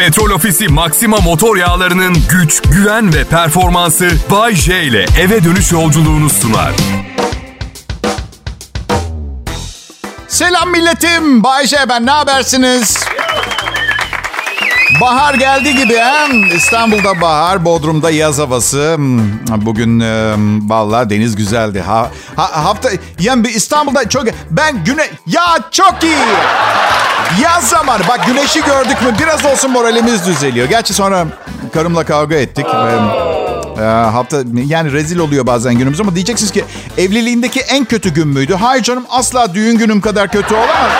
Petrol Ofisi Maxima motor yağlarının güç, güven ve performansı Bay J ile eve dönüş yolculuğunu sunar. Selam milletim. Bay J ben ne habersiniz? Bahar geldi gibi ha? İstanbul'da bahar, Bodrum'da yaz havası. Hmm, Bugün e, vallahi deniz güzeldi. Ha, ha- hafta yani İstanbul'da çok ben güne ya çok iyi. Yaz zamanı. Bak güneşi gördük mü biraz olsun moralimiz düzeliyor. Gerçi sonra karımla kavga ettik. ve, e, hafta yani rezil oluyor bazen günümüz ama diyeceksiniz ki evliliğindeki en kötü gün müydü? Hayır canım asla düğün günüm kadar kötü olamaz.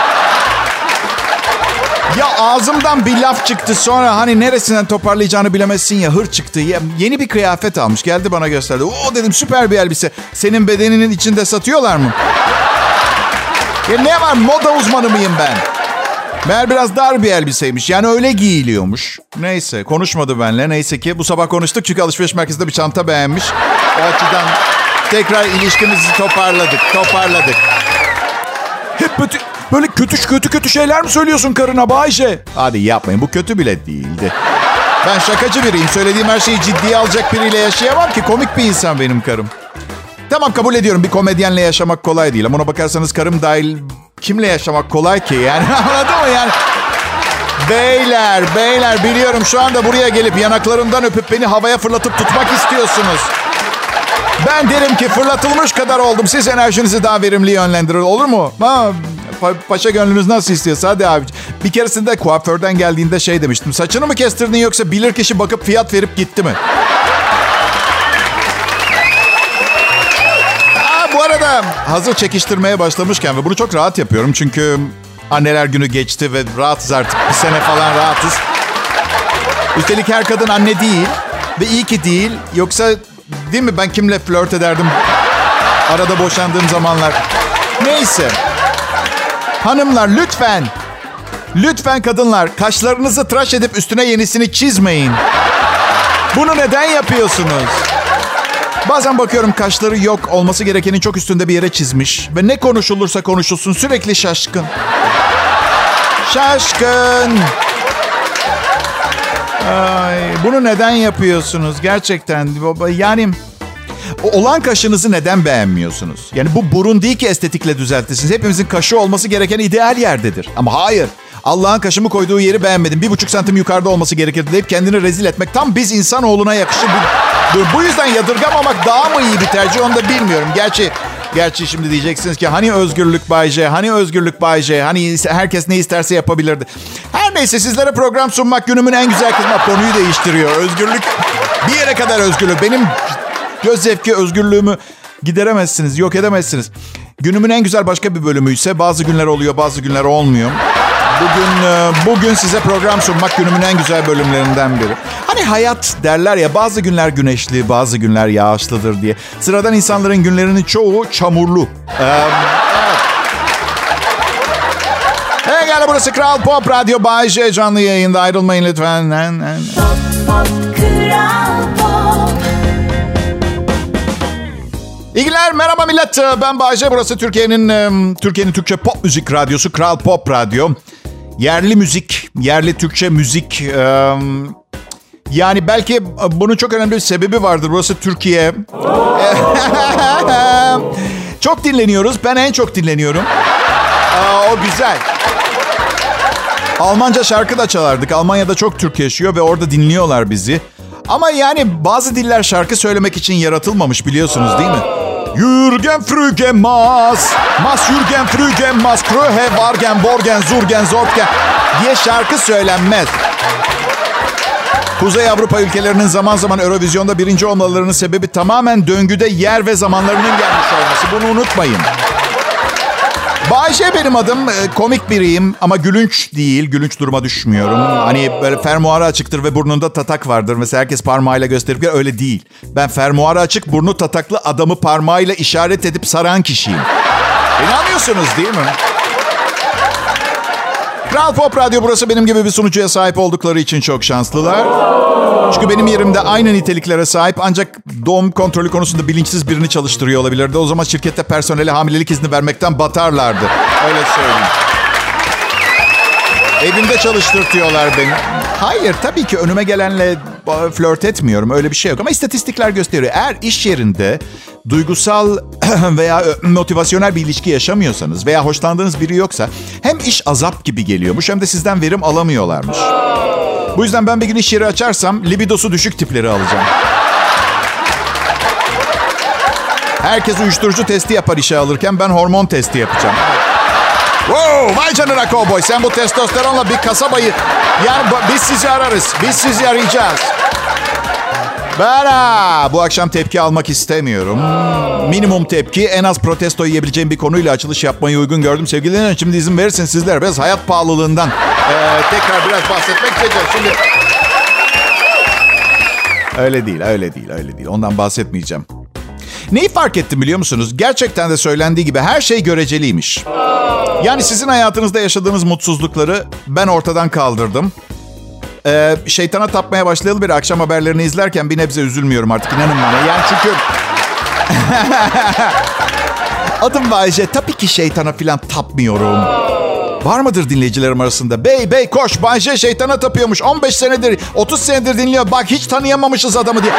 Ya ağzımdan bir laf çıktı sonra hani neresinden toparlayacağını bilemezsin ya hır çıktı. Ya, yeni bir kıyafet almış geldi bana gösterdi. O dedim süper bir elbise. Senin bedeninin içinde satıyorlar mı? Ya ne var moda uzmanı mıyım ben? Meğer biraz dar bir elbiseymiş. Yani öyle giyiliyormuş. Neyse konuşmadı benimle. Neyse ki bu sabah konuştuk çünkü alışveriş merkezinde bir çanta beğenmiş. O açıdan tekrar ilişkimizi toparladık. Toparladık. Hep kötü, böyle kötü kötü kötü şeyler mi söylüyorsun karına Bayşe? Hadi yapmayın bu kötü bile değildi. Ben şakacı biriyim. Söylediğim her şeyi ciddiye alacak biriyle yaşayamam ki. Komik bir insan benim karım. Tamam kabul ediyorum bir komedyenle yaşamak kolay değil. Ama ona bakarsanız karım dahil kimle yaşamak kolay ki? Yani anladın mı yani? Beyler, beyler biliyorum şu anda buraya gelip yanaklarımdan öpüp beni havaya fırlatıp tutmak istiyorsunuz. Ben derim ki fırlatılmış kadar oldum. Siz enerjinizi daha verimli yönlendirin. Olur mu? Ha, pa- paşa gönlünüz nasıl istiyorsa. Hadi abi. Bir keresinde kuaförden geldiğinde şey demiştim. Saçını mı kestirdin yoksa bilir kişi bakıp fiyat verip gitti mi? Aa, bu arada hazır çekiştirmeye başlamışken ve bunu çok rahat yapıyorum. Çünkü anneler günü geçti ve rahatız artık. Bir sene falan rahatız. Üstelik her kadın anne değil. Ve iyi ki değil. Yoksa değil mi ben kimle flört ederdim arada boşandığım zamanlar. Neyse. Hanımlar lütfen. Lütfen kadınlar kaşlarınızı tıraş edip üstüne yenisini çizmeyin. Bunu neden yapıyorsunuz? Bazen bakıyorum kaşları yok olması gerekenin çok üstünde bir yere çizmiş. Ve ne konuşulursa konuşulsun sürekli şaşkın. Şaşkın. Ay, bunu neden yapıyorsunuz gerçekten? Yani olan kaşınızı neden beğenmiyorsunuz? Yani bu burun değil ki estetikle düzeltirsiniz. Hepimizin kaşı olması gereken ideal yerdedir. Ama hayır. Allah'ın kaşımı koyduğu yeri beğenmedim. Bir buçuk santim yukarıda olması gerekirdi deyip kendini rezil etmek tam biz insanoğluna yakışır. Bu, bu yüzden yadırgamamak daha mı iyi bir tercih onu da bilmiyorum. Gerçi Gerçi şimdi diyeceksiniz ki hani özgürlük Bay J, hani özgürlük Bay J, hani herkes ne isterse yapabilirdi. Her neyse sizlere program sunmak günümün en güzel kısmı konuyu değiştiriyor. Özgürlük bir yere kadar özgürlük. Benim göz zevki özgürlüğümü gideremezsiniz, yok edemezsiniz. Günümün en güzel başka bir bölümü ise bazı günler oluyor, bazı günler olmuyor. Bugün e, bugün size program sunmak günümün en güzel bölümlerinden biri. Hani hayat derler ya bazı günler güneşli, bazı günler yağışlıdır diye. Sıradan insanların günlerinin çoğu çamurlu. Ee, evet. Hey burası Kral Pop Radyo Bay J canlı yayında ayrılmayın lütfen. İyi merhaba millet. Ben Bayce. Burası Türkiye'nin e, Türkiye'nin Türkçe pop müzik radyosu Kral Pop Radyo. Yerli müzik, yerli Türkçe müzik. e, yani belki bunun çok önemli bir sebebi vardır. Burası Türkiye. çok dinleniyoruz. Ben en çok dinleniyorum. O güzel. Almanca şarkı da çalardık. Almanya'da çok Türk yaşıyor ve orada dinliyorlar bizi. Ama yani bazı diller şarkı söylemek için yaratılmamış biliyorsunuz değil mi? Jürgen Frügen Mas, Mas Jürgen Frügen Mas, Kröhe Vargen Borgen Zurgen Zortgen diye şarkı söylenmez. Kuzey Avrupa ülkelerinin zaman zaman Eurovizyonda birinci olmalarının sebebi tamamen döngüde yer ve zamanlarının gelmiş olması. Bunu unutmayın. Bayşe benim adım. Ee, Komik biriyim ama gülünç değil. Gülünç duruma düşmüyorum. Hani böyle fermuarı açıktır ve burnunda tatak vardır. Mesela herkes parmağıyla gösterip öyle değil. Ben fermuarı açık, burnu tataklı adamı parmağıyla işaret edip saran kişiyim. İnanmıyorsunuz değil mi? Kral Pop Radyo burası benim gibi bir sunucuya sahip oldukları için çok şanslılar. Çünkü benim yerimde aynı niteliklere sahip ancak doğum kontrolü konusunda bilinçsiz birini çalıştırıyor olabilirdi. O zaman şirkette personele hamilelik izni vermekten batarlardı. Öyle söyleyeyim. Evimde çalıştırtıyorlar beni. Hayır tabii ki önüme gelenle flört etmiyorum. Öyle bir şey yok ama istatistikler gösteriyor. Eğer iş yerinde duygusal veya motivasyonel bir ilişki yaşamıyorsanız veya hoşlandığınız biri yoksa hem iş azap gibi geliyormuş hem de sizden verim alamıyorlarmış. Bu yüzden ben bir gün iş yeri açarsam libidosu düşük tipleri alacağım. Herkes uyuşturucu testi yapar işe alırken ben hormon testi yapacağım. Wow, vay canına kovboy. Sen bu testosteronla bir kasabayı... Yani biz sizi ararız. Biz sizi arayacağız. Ben bu akşam tepki almak istemiyorum. Minimum tepki en az protesto yiyebileceğim bir konuyla açılış yapmayı uygun gördüm. Sevgili dinleyen şimdi izin verirsin sizler biraz hayat pahalılığından ee, tekrar biraz bahsetmek isteyeceğim. Şimdi Öyle değil, öyle değil, öyle değil. Ondan bahsetmeyeceğim. Neyi fark ettim biliyor musunuz? Gerçekten de söylendiği gibi her şey göreceliymiş. Yani sizin hayatınızda yaşadığınız mutsuzlukları ben ortadan kaldırdım. Ee, şeytana tapmaya başlayalı bir akşam haberlerini izlerken bir nebze üzülmüyorum artık inanın bana. Yani çünkü... Adım Bayce. Tabii ki şeytana filan tapmıyorum. Var mıdır dinleyicilerim arasında? Bey bey koş Bayce şeytana tapıyormuş. 15 senedir 30 senedir dinliyor. Bak hiç tanıyamamışız adamı diye.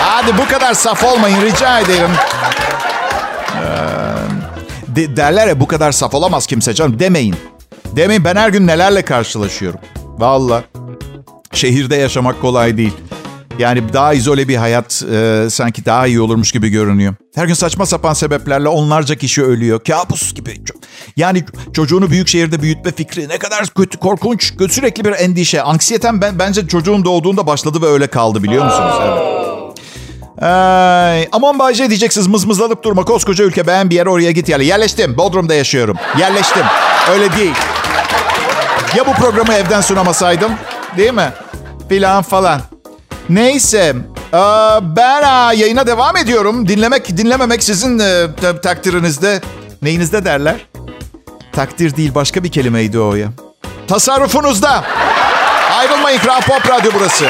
Hadi bu kadar saf olmayın rica ederim. Ee, de, derler ya bu kadar saf olamaz kimse canım demeyin. Demeyin ben her gün nelerle karşılaşıyorum. Valla. Şehirde yaşamak kolay değil. Yani daha izole bir hayat e, sanki daha iyi olurmuş gibi görünüyor. Her gün saçma sapan sebeplerle onlarca kişi ölüyor. Kabus gibi. Yani çocuğunu büyük şehirde büyütme fikri ne kadar kötü, korkunç. Sürekli bir endişe. Anksiyeten ben, bence çocuğum doğduğunda başladı ve öyle kaldı biliyor musunuz? Evet. Ay, aman Bayce diyeceksiniz mızmızlanıp durma. Koskoca ülke beğen bir yer oraya git yerle. Yerleştim. Bodrum'da yaşıyorum. Yerleştim. Öyle değil. Ya bu programı evden sunamasaydım? Değil mi? Filan falan. Neyse. Ben yayına devam ediyorum. Dinlemek, dinlememek sizin takdirinizde. Neyinizde derler? Takdir değil başka bir kelimeydi o ya. Tasarrufunuzda. Ayrılmayın Kral Pop Radyo burası.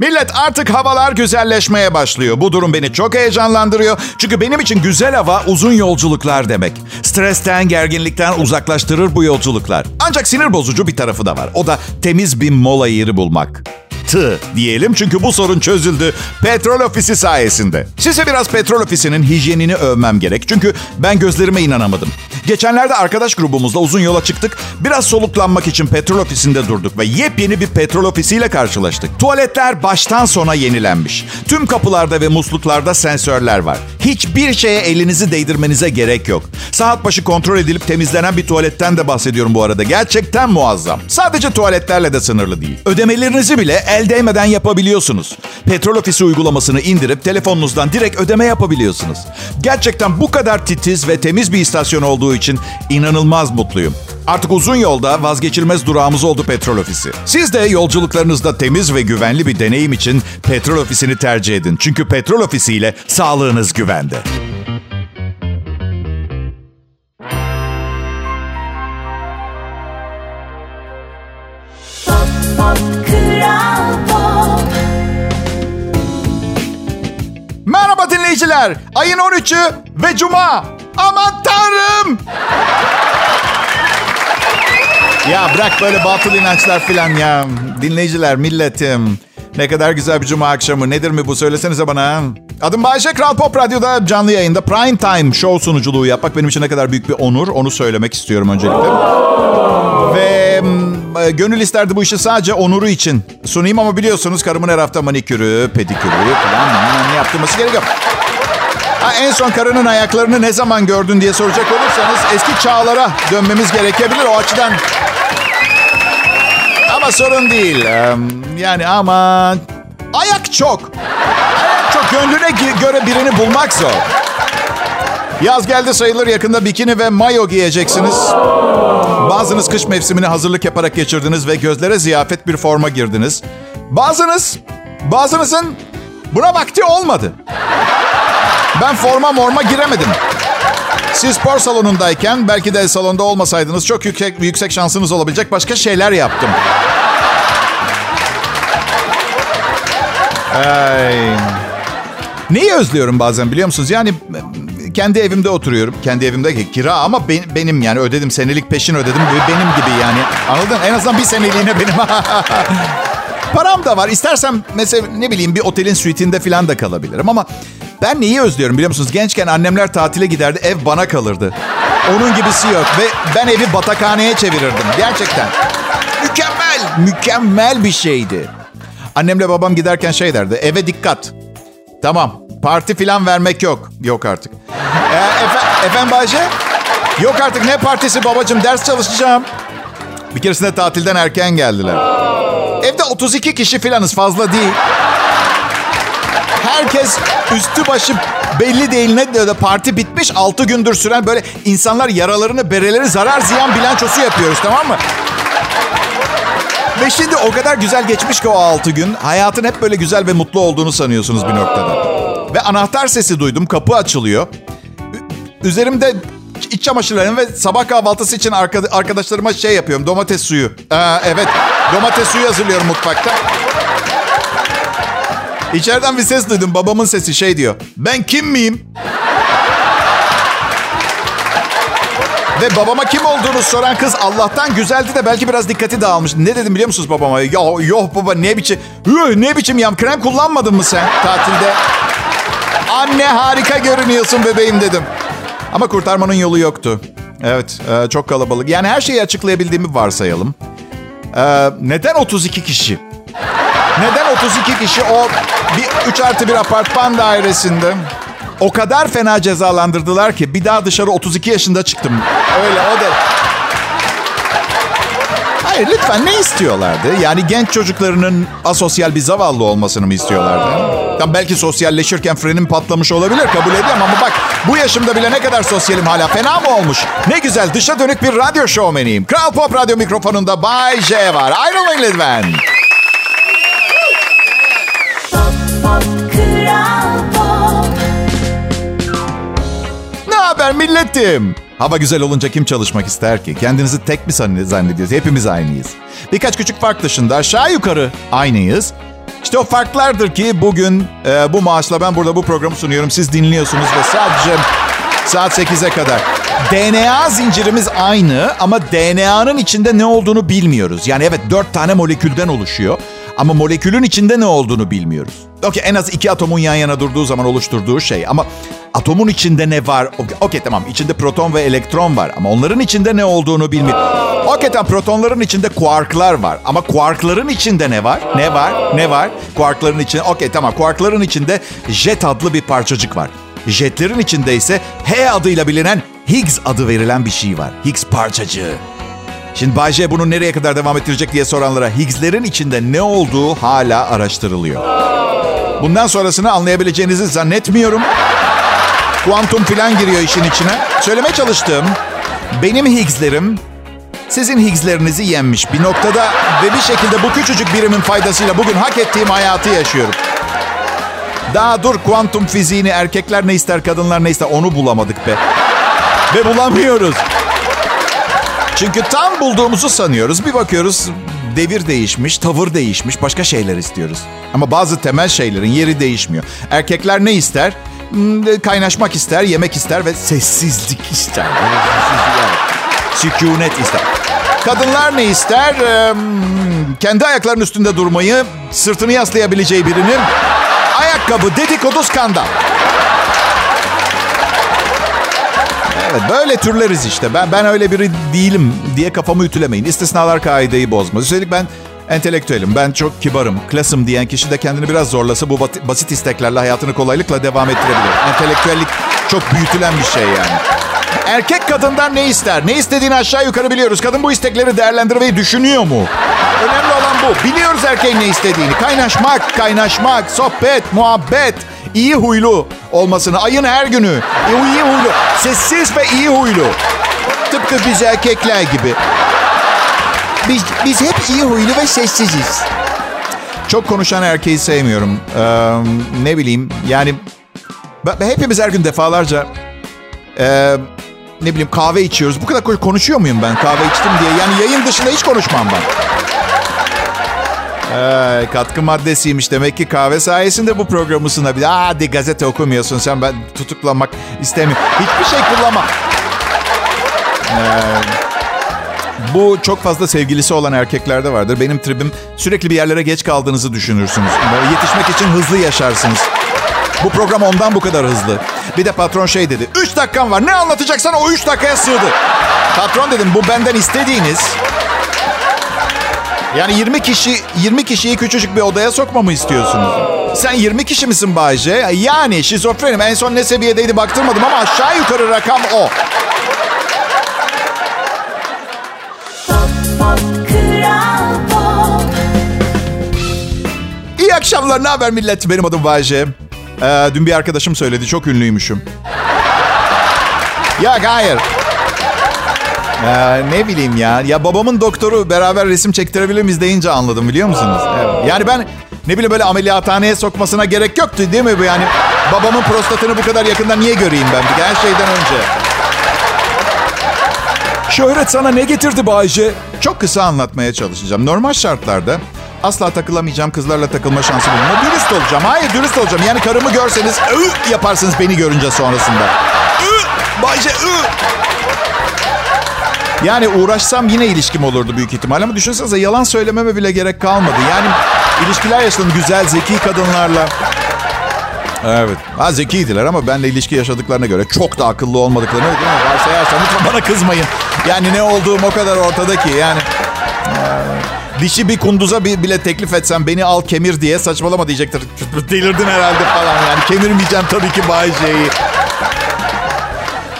Millet artık havalar güzelleşmeye başlıyor. Bu durum beni çok heyecanlandırıyor. Çünkü benim için güzel hava uzun yolculuklar demek. Stresten, gerginlikten uzaklaştırır bu yolculuklar. Ancak sinir bozucu bir tarafı da var. O da temiz bir mola yeri bulmak tı diyelim çünkü bu sorun çözüldü petrol ofisi sayesinde. Size biraz petrol ofisinin hijyenini övmem gerek çünkü ben gözlerime inanamadım. Geçenlerde arkadaş grubumuzla uzun yola çıktık. Biraz soluklanmak için petrol ofisinde durduk ve yepyeni bir petrol ofisiyle karşılaştık. Tuvaletler baştan sona yenilenmiş. Tüm kapılarda ve musluklarda sensörler var. Hiçbir şeye elinizi değdirmenize gerek yok. Saat başı kontrol edilip temizlenen bir tuvaletten de bahsediyorum bu arada. Gerçekten muazzam. Sadece tuvaletlerle de sınırlı değil. Ödemelerinizi bile el değmeden yapabiliyorsunuz. Petrol ofisi uygulamasını indirip telefonunuzdan direkt ödeme yapabiliyorsunuz. Gerçekten bu kadar titiz ve temiz bir istasyon olduğu için inanılmaz mutluyum. Artık uzun yolda vazgeçilmez durağımız oldu petrol ofisi. Siz de yolculuklarınızda temiz ve güvenli bir deneyim için petrol ofisini tercih edin. Çünkü petrol ofisiyle sağlığınız güvende. Dinleyiciler. Ayın 13'ü ve Cuma. Aman tanrım. ya bırak böyle batıl inançlar filan ya. Dinleyiciler, milletim. Ne kadar güzel bir cuma akşamı. Nedir mi bu? Söylesenize bana. Adım Bayşe Kral Pop Radyo'da canlı yayında Prime Time show sunuculuğu yapmak benim için ne kadar büyük bir onur. Onu söylemek istiyorum öncelikle. Ve gönül isterdi bu işi sadece onuru için sunayım ama biliyorsunuz karımın her hafta manikürü, pedikürü falan ne yaptırması gerekiyor. Ha, en son karının ayaklarını ne zaman gördün diye soracak olursanız eski çağlara dönmemiz gerekebilir. O açıdan ama sorun değil. Yani ama ayak çok. Ayak çok. Gönlüne göre birini bulmak zor. Yaz geldi sayılır yakında bikini ve mayo giyeceksiniz. Bazınız kış mevsimine hazırlık yaparak geçirdiniz ve gözlere ziyafet bir forma girdiniz. Bazınız, bazınızın buna vakti olmadı. Ben forma morma giremedim. Siz spor salonundayken belki de salonda olmasaydınız çok yüksek, yüksek şansınız olabilecek başka şeyler yaptım. Ay. Neyi özlüyorum bazen biliyor musunuz? Yani kendi evimde oturuyorum. Kendi evimde kira ama ben, benim yani ödedim. Senelik peşin ödedim. Benim gibi yani. Anladın? En azından bir seneliğine benim. Param da var. İstersem mesela ne bileyim bir otelin suite'inde falan da kalabilirim ama ben neyi özlüyorum biliyor musunuz? Gençken annemler tatile giderdi, ev bana kalırdı. Onun gibisi yok ve ben evi batakhaneye çevirirdim gerçekten. Mükemmel, mükemmel bir şeydi. Annemle babam giderken şey derdi, eve dikkat. Tamam, parti falan vermek yok. Yok artık. Ee, efe, efendim Bayce? Yok artık ne partisi babacığım, ders çalışacağım. Bir keresinde tatilden erken geldiler. Evde 32 kişi filanız fazla değil. Herkes üstü başı belli değil ne de parti bitmiş 6 gündür süren böyle insanlar yaralarını bereleri zarar ziyan bilançosu yapıyoruz tamam mı? Ve şimdi o kadar güzel geçmiş ki o 6 gün. Hayatın hep böyle güzel ve mutlu olduğunu sanıyorsunuz bir noktada. Ve anahtar sesi duydum. Kapı açılıyor. Üzerimde iç çamaşırlarım ve sabah kahvaltısı için arkadaşlarıma şey yapıyorum. Domates suyu. Ee, evet. Domates suyu hazırlıyorum mutfakta. İçeriden bir ses duydum. Babamın sesi şey diyor. Ben kim miyim? Ve babama kim olduğunu soran kız Allah'tan güzeldi de belki biraz dikkati dağılmış. Ne dedim biliyor musunuz babama? Ya yok baba ne biçim ne biçim yam krem kullanmadın mı sen tatilde? Anne harika görünüyorsun bebeğim dedim. Ama kurtarmanın yolu yoktu. Evet e, çok kalabalık. Yani her şeyi açıklayabildiğimi varsayalım. E, neden 32 kişi? Neden 32 kişi o bir 3 artı bir apartman dairesinde? O kadar fena cezalandırdılar ki bir daha dışarı 32 yaşında çıktım. Öyle o da. Hayır lütfen ne istiyorlardı? Yani genç çocuklarının asosyal bir zavallı olmasını mı istiyorlardı? Tam belki sosyalleşirken frenim patlamış olabilir kabul ediyorum ama bak bu yaşımda bile ne kadar sosyalim hala fena mı olmuş? Ne güzel dışa dönük bir radyo şovmeniyim. Kral Pop Radyo mikrofonunda Bay J var. Ayrılmayın lütfen. Haber milletim? Hava güzel olunca kim çalışmak ister ki? Kendinizi tek mi zannediyorsunuz? Hepimiz aynıyız. Birkaç küçük fark dışında aşağı yukarı aynıyız. İşte o farklardır ki bugün e, bu maaşla ben burada bu programı sunuyorum. Siz dinliyorsunuz ve sadece saat 8'e kadar. DNA zincirimiz aynı ama DNA'nın içinde ne olduğunu bilmiyoruz. Yani evet dört tane molekülden oluşuyor. Ama molekülün içinde ne olduğunu bilmiyoruz. Okey en az iki atomun yan yana durduğu zaman oluşturduğu şey. Ama atomun içinde ne var? Okey okay, tamam içinde proton ve elektron var. Ama onların içinde ne olduğunu bilmiyor. Okey tamam protonların içinde kuarklar var. Ama kuarkların içinde ne var? Ne var? Ne var? Kuarkların içinde... Okey tamam kuarkların içinde jet adlı bir parçacık var. Jetlerin içinde ise H adıyla bilinen Higgs adı verilen bir şey var. Higgs parçacığı. Şimdi Bay J bunu nereye kadar devam ettirecek diye soranlara Higgs'lerin içinde ne olduğu hala araştırılıyor. Bundan sonrasını anlayabileceğinizi zannetmiyorum. Kuantum filan giriyor işin içine. Söylemeye çalıştığım benim Higgs'lerim sizin Higgs'lerinizi yenmiş. Bir noktada ve bir şekilde bu küçücük birimin faydasıyla bugün hak ettiğim hayatı yaşıyorum. Daha dur kuantum fiziğini erkekler ne ister kadınlar ne ister onu bulamadık be. Ve bulamıyoruz. Çünkü tam bulduğumuzu sanıyoruz. Bir bakıyoruz devir değişmiş, tavır değişmiş, başka şeyler istiyoruz. Ama bazı temel şeylerin yeri değişmiyor. Erkekler ne ister? Kaynaşmak ister, yemek ister ve sessizlik ister. Sükunet ister. Kadınlar ne ister? kendi ayaklarının üstünde durmayı, sırtını yaslayabileceği birinin ayakkabı, dedikodu, skandal. Evet böyle türleriz işte. Ben ben öyle biri değilim diye kafamı ütülemeyin. İstisnalar kaideyi bozmaz. Üstelik ben entelektüelim. Ben çok kibarım, klasım diyen kişi de kendini biraz zorlasa bu basit isteklerle hayatını kolaylıkla devam ettirebilir. Entelektüellik çok büyütülen bir şey yani. Erkek kadından ne ister? Ne istediğini aşağı yukarı biliyoruz. Kadın bu istekleri değerlendirmeyi düşünüyor mu? Önemli olan bu. Biliyoruz erkeğin ne istediğini. Kaynaşmak, kaynaşmak, sohbet, muhabbet, iyi huylu olmasını. Ayın her günü. iyi huylu. Sessiz ve iyi huylu. Tıpkı biz erkekler gibi. Biz, biz hep iyi huylu ve sessiziz. Çok konuşan erkeği sevmiyorum. Ee, ne bileyim yani hepimiz her gün defalarca e, ne bileyim kahve içiyoruz. Bu kadar konuşuyor muyum ben kahve içtim diye? Yani yayın dışında hiç konuşmam ben. Ee, katkı maddesiymiş. Demek ki kahve sayesinde bu programı sunabilir. Hadi gazete okumuyorsun sen. Ben tutuklamak istemiyorum. Hiçbir şey kullanma. Ee, bu çok fazla sevgilisi olan erkeklerde vardır. Benim tribim sürekli bir yerlere geç kaldığınızı düşünürsünüz. Böyle yetişmek için hızlı yaşarsınız. Bu program ondan bu kadar hızlı. Bir de patron şey dedi. 3 dakikan var. Ne anlatacaksan o 3 dakikaya sığdı. Patron dedim bu benden istediğiniz yani 20 kişi 20 kişiyi küçücük bir odaya sokmamı istiyorsunuz. Sen 20 kişi misin Bayce? Yani şizofrenim. En son ne seviyedeydi baktırmadım ama aşağı yukarı rakam o. akşamlar. Ne haber millet? Benim adım Bayce. Ee, dün bir arkadaşım söyledi. Çok ünlüymüşüm. Ya hayır. Ee, ne bileyim ya. Ya babamın doktoru beraber resim çektirebilir miyiz deyince anladım biliyor musunuz? Evet. Yani ben ne bileyim böyle ameliyathaneye sokmasına gerek yoktu değil mi bu yani? Babamın prostatını bu kadar yakından niye göreyim ben bir her şeyden önce? Şöhret sana ne getirdi Bayce? Çok kısa anlatmaya çalışacağım. Normal şartlarda asla takılamayacağım kızlarla takılma şansı bulunma. Dürüst olacağım. Hayır dürüst olacağım. Yani karımı görseniz ı yaparsınız beni görünce sonrasında. Ü, Bayce ı. Yani uğraşsam yine ilişkim olurdu büyük ihtimal. Ama düşünsenize yalan söylememe bile gerek kalmadı. Yani ilişkiler yaşadım güzel, zeki kadınlarla. Evet. Ha zekiydiler ama benle ilişki yaşadıklarına göre çok da akıllı olmadıklarını değil mi? varsayarsan lütfen bana kızmayın. Yani ne olduğum o kadar ortada ki yani. Ee, dişi bir kunduza bir, bile teklif etsem beni al kemir diye saçmalama diyecektir. Delirdin herhalde falan yani. Kemirmeyeceğim tabii ki Bay J'yi.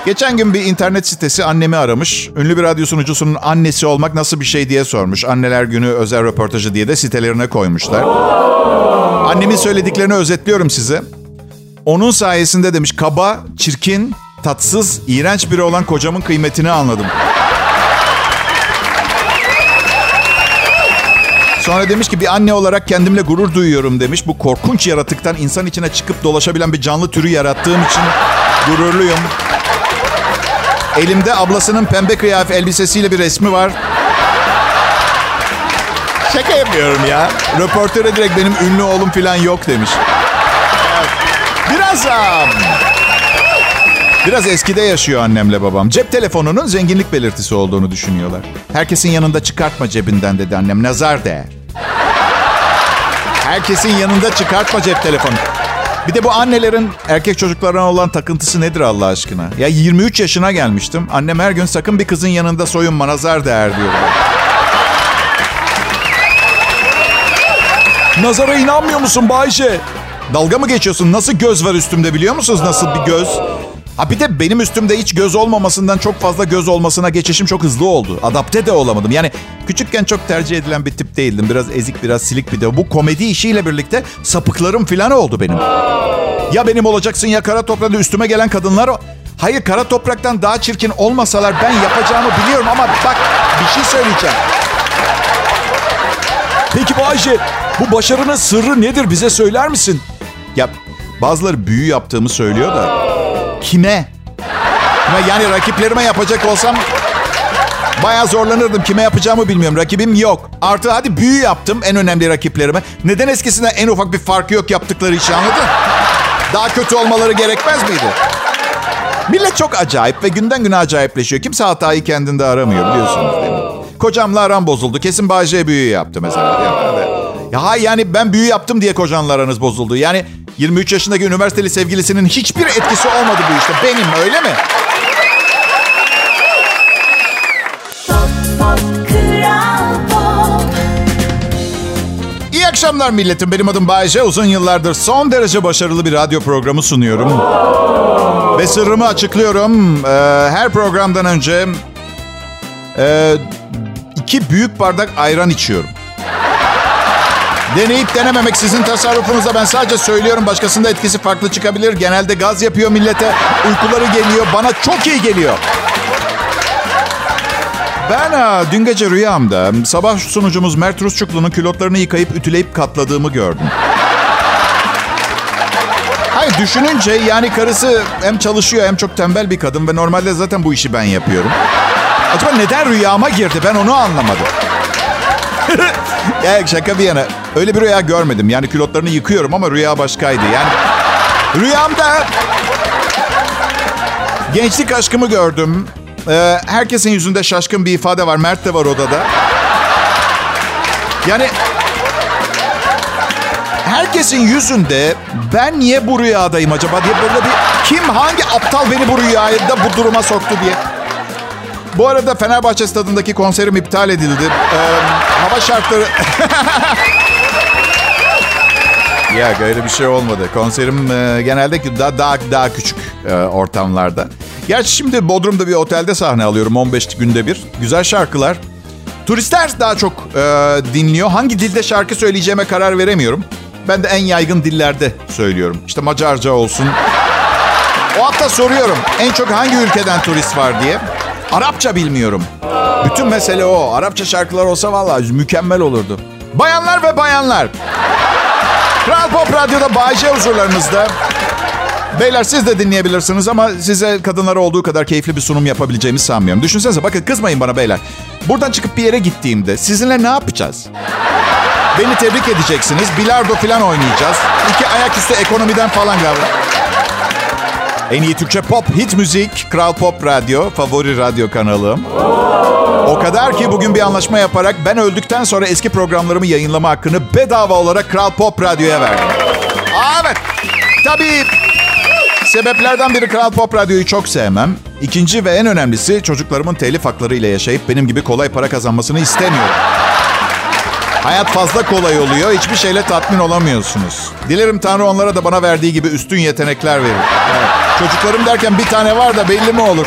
Geçen gün bir internet sitesi annemi aramış. Ünlü bir radyo sunucusunun annesi olmak nasıl bir şey diye sormuş. Anneler günü özel röportajı diye de sitelerine koymuşlar. Annemin söylediklerini özetliyorum size. Onun sayesinde demiş kaba, çirkin, tatsız, iğrenç biri olan kocamın kıymetini anladım. Sonra demiş ki bir anne olarak kendimle gurur duyuyorum demiş. Bu korkunç yaratıktan insan içine çıkıp dolaşabilen bir canlı türü yarattığım için gururluyum. Elimde ablasının pembe kıyafet elbisesiyle bir resmi var. Şaka yapıyorum ya. Röportöre direkt benim ünlü oğlum falan yok demiş. Biraz eskide yaşıyor annemle babam. Cep telefonunun zenginlik belirtisi olduğunu düşünüyorlar. Herkesin yanında çıkartma cebinden dedi annem. Nazar değer. Herkesin yanında çıkartma cep telefonu. Bir de bu annelerin erkek çocuklarına olan takıntısı nedir Allah aşkına? Ya 23 yaşına gelmiştim. Annem her gün sakın bir kızın yanında soyunma nazar değer diyor. Nazara inanmıyor musun Bayce? Dalga mı geçiyorsun? Nasıl göz var üstümde biliyor musunuz nasıl bir göz? Ha bir de benim üstümde hiç göz olmamasından çok fazla göz olmasına geçişim çok hızlı oldu. Adapte de olamadım. Yani küçükken çok tercih edilen bir tip değildim. Biraz ezik, biraz silik bir de. Bu komedi işiyle birlikte sapıklarım falan oldu benim. Ya benim olacaksın ya kara toprağında üstüme gelen kadınlar... Hayır kara topraktan daha çirkin olmasalar ben yapacağımı biliyorum ama bak bir şey söyleyeceğim. Peki Bayce bu başarının sırrı nedir bize söyler misin? Ya bazıları büyü yaptığımı söylüyor da kime? Yani rakiplerime yapacak olsam bayağı zorlanırdım. Kime yapacağımı bilmiyorum. Rakibim yok. Artı hadi büyü yaptım en önemli rakiplerime. Neden eskisinden en ufak bir farkı yok yaptıkları işi anladın? Daha kötü olmaları gerekmez miydi? Millet çok acayip ve günden güne acayipleşiyor. Kimse hatayı kendinde aramıyor biliyorsunuz değil mi? Kocamla aram bozuldu. Kesin Bayce büyü yaptı mesela. Ya, ya yani ben büyü yaptım diye kocanla aranız bozuldu. Yani 23 yaşındaki üniversiteli sevgilisinin hiçbir etkisi olmadı bu işte. Benim öyle mi? İyi akşamlar milletim. Benim adım Bayece. Uzun yıllardır son derece başarılı bir radyo programı sunuyorum. Ve sırrımı açıklıyorum. Ee, her programdan önce e, iki büyük bardak ayran içiyorum. Deneyip denememek sizin tasarrufunuza. Ben sadece söylüyorum. Başkasında etkisi farklı çıkabilir. Genelde gaz yapıyor millete. Uykuları geliyor. Bana çok iyi geliyor. Ben a, dün gece rüyamda sabah sunucumuz Mert Rusçuklu'nun külotlarını yıkayıp ütüleyip katladığımı gördüm. Hayır düşününce yani karısı hem çalışıyor hem çok tembel bir kadın ve normalde zaten bu işi ben yapıyorum. Acaba neden rüyama girdi ben onu anlamadım. ya şaka bir yana öyle bir rüya görmedim. Yani külotlarını yıkıyorum ama rüya başkaydı. Yani rüyamda gençlik aşkımı gördüm. Ee, herkesin yüzünde şaşkın bir ifade var. Mert de var odada. Yani herkesin yüzünde ben niye bu rüyadayım acaba diye böyle bir kim hangi aptal beni bu rüyada bu duruma soktu diye. Bu arada Fenerbahçe stadındaki konserim iptal edildi. Ee, hava şartları... ya öyle bir şey olmadı. Konserim e, genelde daha, daha, daha küçük e, ortamlarda. Gerçi şimdi Bodrum'da bir otelde sahne alıyorum 15 günde bir. Güzel şarkılar. Turistler daha çok e, dinliyor. Hangi dilde şarkı söyleyeceğime karar veremiyorum. Ben de en yaygın dillerde söylüyorum. İşte Macarca olsun. O hafta soruyorum en çok hangi ülkeden turist var diye. Arapça bilmiyorum. Bütün mesele o. Arapça şarkılar olsa vallahi mükemmel olurdu. Bayanlar ve bayanlar. Kral Pop Radyo'da Bayce huzurlarınızda. Beyler siz de dinleyebilirsiniz ama size kadınlara olduğu kadar keyifli bir sunum yapabileceğimi sanmıyorum. Düşünsenize bakın kızmayın bana beyler. Buradan çıkıp bir yere gittiğimde sizinle ne yapacağız? Beni tebrik edeceksiniz. Bilardo falan oynayacağız. İki ayaküstü ekonomiden falan galiba. En iyi Türkçe pop, hit müzik, Kral Pop Radyo, favori radyo kanalım. O kadar ki bugün bir anlaşma yaparak ben öldükten sonra eski programlarımı yayınlama hakkını bedava olarak Kral Pop Radyo'ya verdim. Evet. Tabii sebeplerden biri Kral Pop Radyo'yu çok sevmem. İkinci ve en önemlisi çocuklarımın telif hakları ile yaşayıp benim gibi kolay para kazanmasını istemiyorum. Hayat fazla kolay oluyor. Hiçbir şeyle tatmin olamıyorsunuz. Dilerim Tanrı onlara da bana verdiği gibi üstün yetenekler verir. Evet. Çocuklarım derken bir tane var da belli mi olur?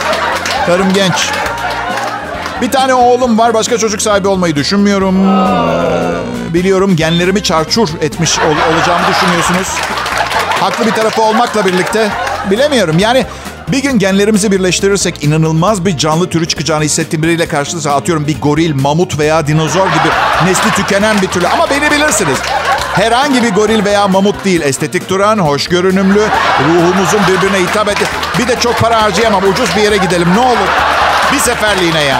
Karım genç. Bir tane oğlum var. Başka çocuk sahibi olmayı düşünmüyorum. Ee, biliyorum genlerimi çarçur etmiş ol- olacağımı düşünüyorsunuz. Haklı bir tarafı olmakla birlikte bilemiyorum. Yani bir gün genlerimizi birleştirirsek inanılmaz bir canlı türü çıkacağını hissettiğim biriyle karşınıza atıyorum bir goril, mamut veya dinozor gibi nesli tükenen bir türlü. Ama beni bilirsiniz. Herhangi bir goril veya mamut değil. Estetik duran, hoş görünümlü, ruhumuzun birbirine hitap etti. Bir de çok para harcayamam. Ucuz bir yere gidelim ne olur. Bir seferliğine ya.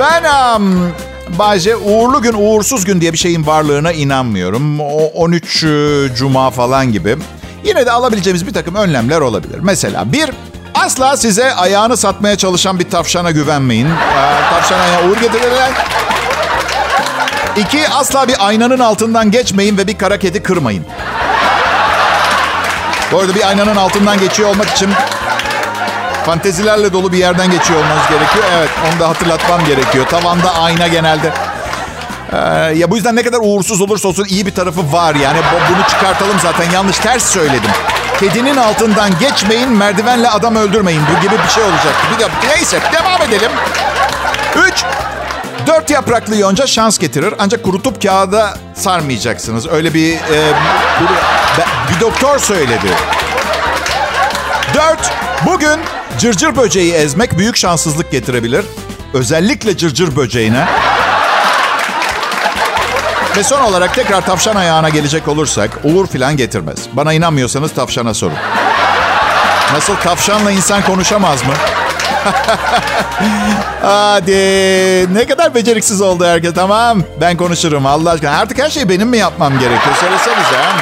Ben um, Bayce uğurlu gün, uğursuz gün diye bir şeyin varlığına inanmıyorum. O 13 Cuma falan gibi. Yine de alabileceğimiz bir takım önlemler olabilir. Mesela bir, asla size ayağını satmaya çalışan bir tavşana güvenmeyin. Ee, tavşan ayağı uğur getirirler. İki, asla bir aynanın altından geçmeyin ve bir kara kedi kırmayın. Bu arada bir aynanın altından geçiyor olmak için fantezilerle dolu bir yerden geçiyor olmanız gerekiyor. Evet, onu da hatırlatmam gerekiyor. Tavanda ayna genelde. Ee, ya bu yüzden ne kadar uğursuz olursa olsun iyi bir tarafı var. Yani bunu çıkartalım zaten. Yanlış ters söyledim. Kedinin altından geçmeyin, merdivenle adam öldürmeyin. Bu gibi bir şey olacak. Bir de, neyse devam edelim. Üç, dört yapraklı yonca şans getirir. Ancak kurutup kağıda sarmayacaksınız. Öyle bir, e, bir, bir doktor söyledi. Dört, bugün cırcır böceği ezmek büyük şanssızlık getirebilir. Özellikle cırcır böceğine. Ve son olarak tekrar tavşan ayağına gelecek olursak uğur filan getirmez. Bana inanmıyorsanız tavşana sorun. Nasıl tavşanla insan konuşamaz mı? Hadi. Ne kadar beceriksiz oldu herkes. Tamam ben konuşurum Allah aşkına. Artık her şeyi benim mi yapmam gerekiyor? Söylesenize. Ha?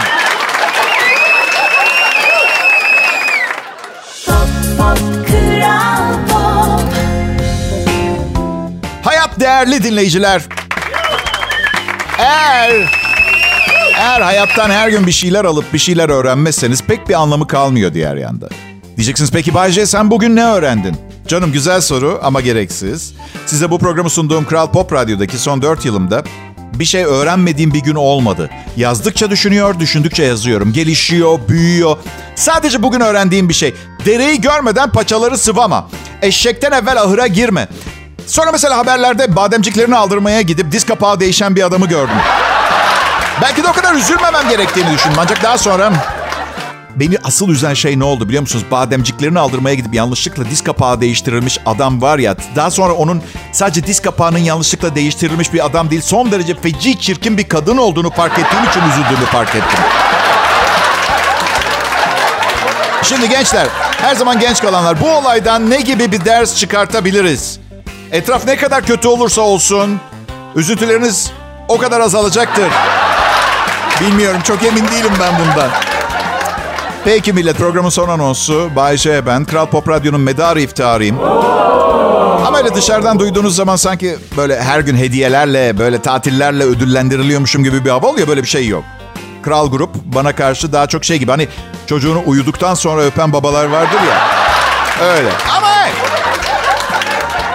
Hayat değerli dinleyiciler. Eğer eğer hayattan her gün bir şeyler alıp bir şeyler öğrenmezseniz pek bir anlamı kalmıyor diğer yanda. Diyeceksiniz peki Bayce sen bugün ne öğrendin? Canım güzel soru ama gereksiz. Size bu programı sunduğum Kral Pop Radyo'daki son 4 yılımda bir şey öğrenmediğim bir gün olmadı. Yazdıkça düşünüyor, düşündükçe yazıyorum. Gelişiyor, büyüyor. Sadece bugün öğrendiğim bir şey. Dereyi görmeden paçaları sıvama. Eşekten evvel ahıra girme. Sonra mesela haberlerde bademciklerini aldırmaya gidip diz kapağı değişen bir adamı gördüm. Belki de o kadar üzülmemem gerektiğini düşündüm. Ancak daha sonra beni asıl üzen şey ne oldu biliyor musunuz? Bademciklerini aldırmaya gidip yanlışlıkla diz kapağı değiştirilmiş adam var ya. Daha sonra onun sadece diz kapağının yanlışlıkla değiştirilmiş bir adam değil. Son derece feci çirkin bir kadın olduğunu fark ettiğim için üzüldüğümü fark ettim. Şimdi gençler, her zaman genç kalanlar bu olaydan ne gibi bir ders çıkartabiliriz? Etraf ne kadar kötü olursa olsun, üzüntüleriniz o kadar azalacaktır. Bilmiyorum çok emin değilim ben bundan. Peki millet programın son anonsu. Bay J ben. Kral Pop Radyo'nun medarı iftiharıyım. Ama öyle dışarıdan duyduğunuz zaman sanki böyle her gün hediyelerle, böyle tatillerle ödüllendiriliyormuşum gibi bir hava oluyor. Böyle bir şey yok. Kral Grup bana karşı daha çok şey gibi. Hani çocuğunu uyuduktan sonra öpen babalar vardır ya. Öyle. Ama!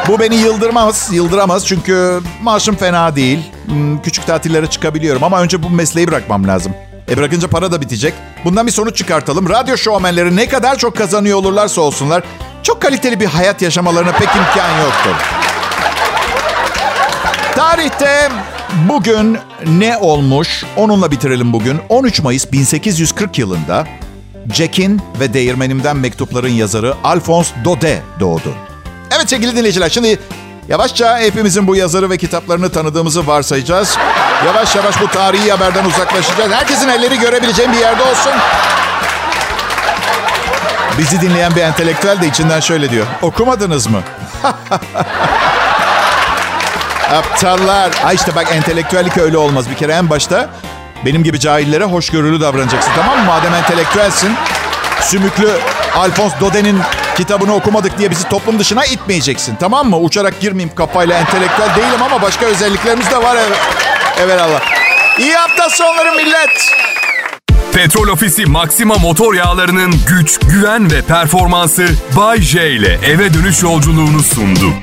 Bu beni yıldırmaz, yıldıramaz çünkü maaşım fena değil. Hmm, Küçük tatillere çıkabiliyorum ama önce bu mesleği bırakmam lazım. E bırakınca para da bitecek. Bundan bir sonuç çıkartalım. Radyo şovmenleri ne kadar çok kazanıyor olurlarsa olsunlar... ...çok kaliteli bir hayat yaşamalarına pek imkan yoktur. Tarihte bugün ne olmuş? Onunla bitirelim bugün. 13 Mayıs 1840 yılında... Jack'in ve Değirmenim'den mektupların yazarı Alphonse Daudet doğdu. Evet sevgili dinleyiciler şimdi yavaşça hepimizin bu yazarı ve kitaplarını tanıdığımızı varsayacağız. Yavaş yavaş bu tarihi haberden uzaklaşacağız. Herkesin elleri görebileceğim bir yerde olsun. Bizi dinleyen bir entelektüel de içinden şöyle diyor. Okumadınız mı? Aptallar. Ay işte bak entelektüellik öyle olmaz. Bir kere en başta benim gibi cahillere hoşgörülü davranacaksın tamam mı? Madem entelektüelsin. Sümüklü Alphonse Daudet'in kitabını okumadık diye bizi toplum dışına itmeyeceksin. Tamam mı? Uçarak girmeyeyim kafayla entelektüel değilim ama başka özelliklerimiz de var. Evet, evet Allah. İyi hafta sonları millet. Petrol Ofisi Maxima motor yağlarının güç, güven ve performansı Bay J ile eve dönüş yolculuğunu sundu.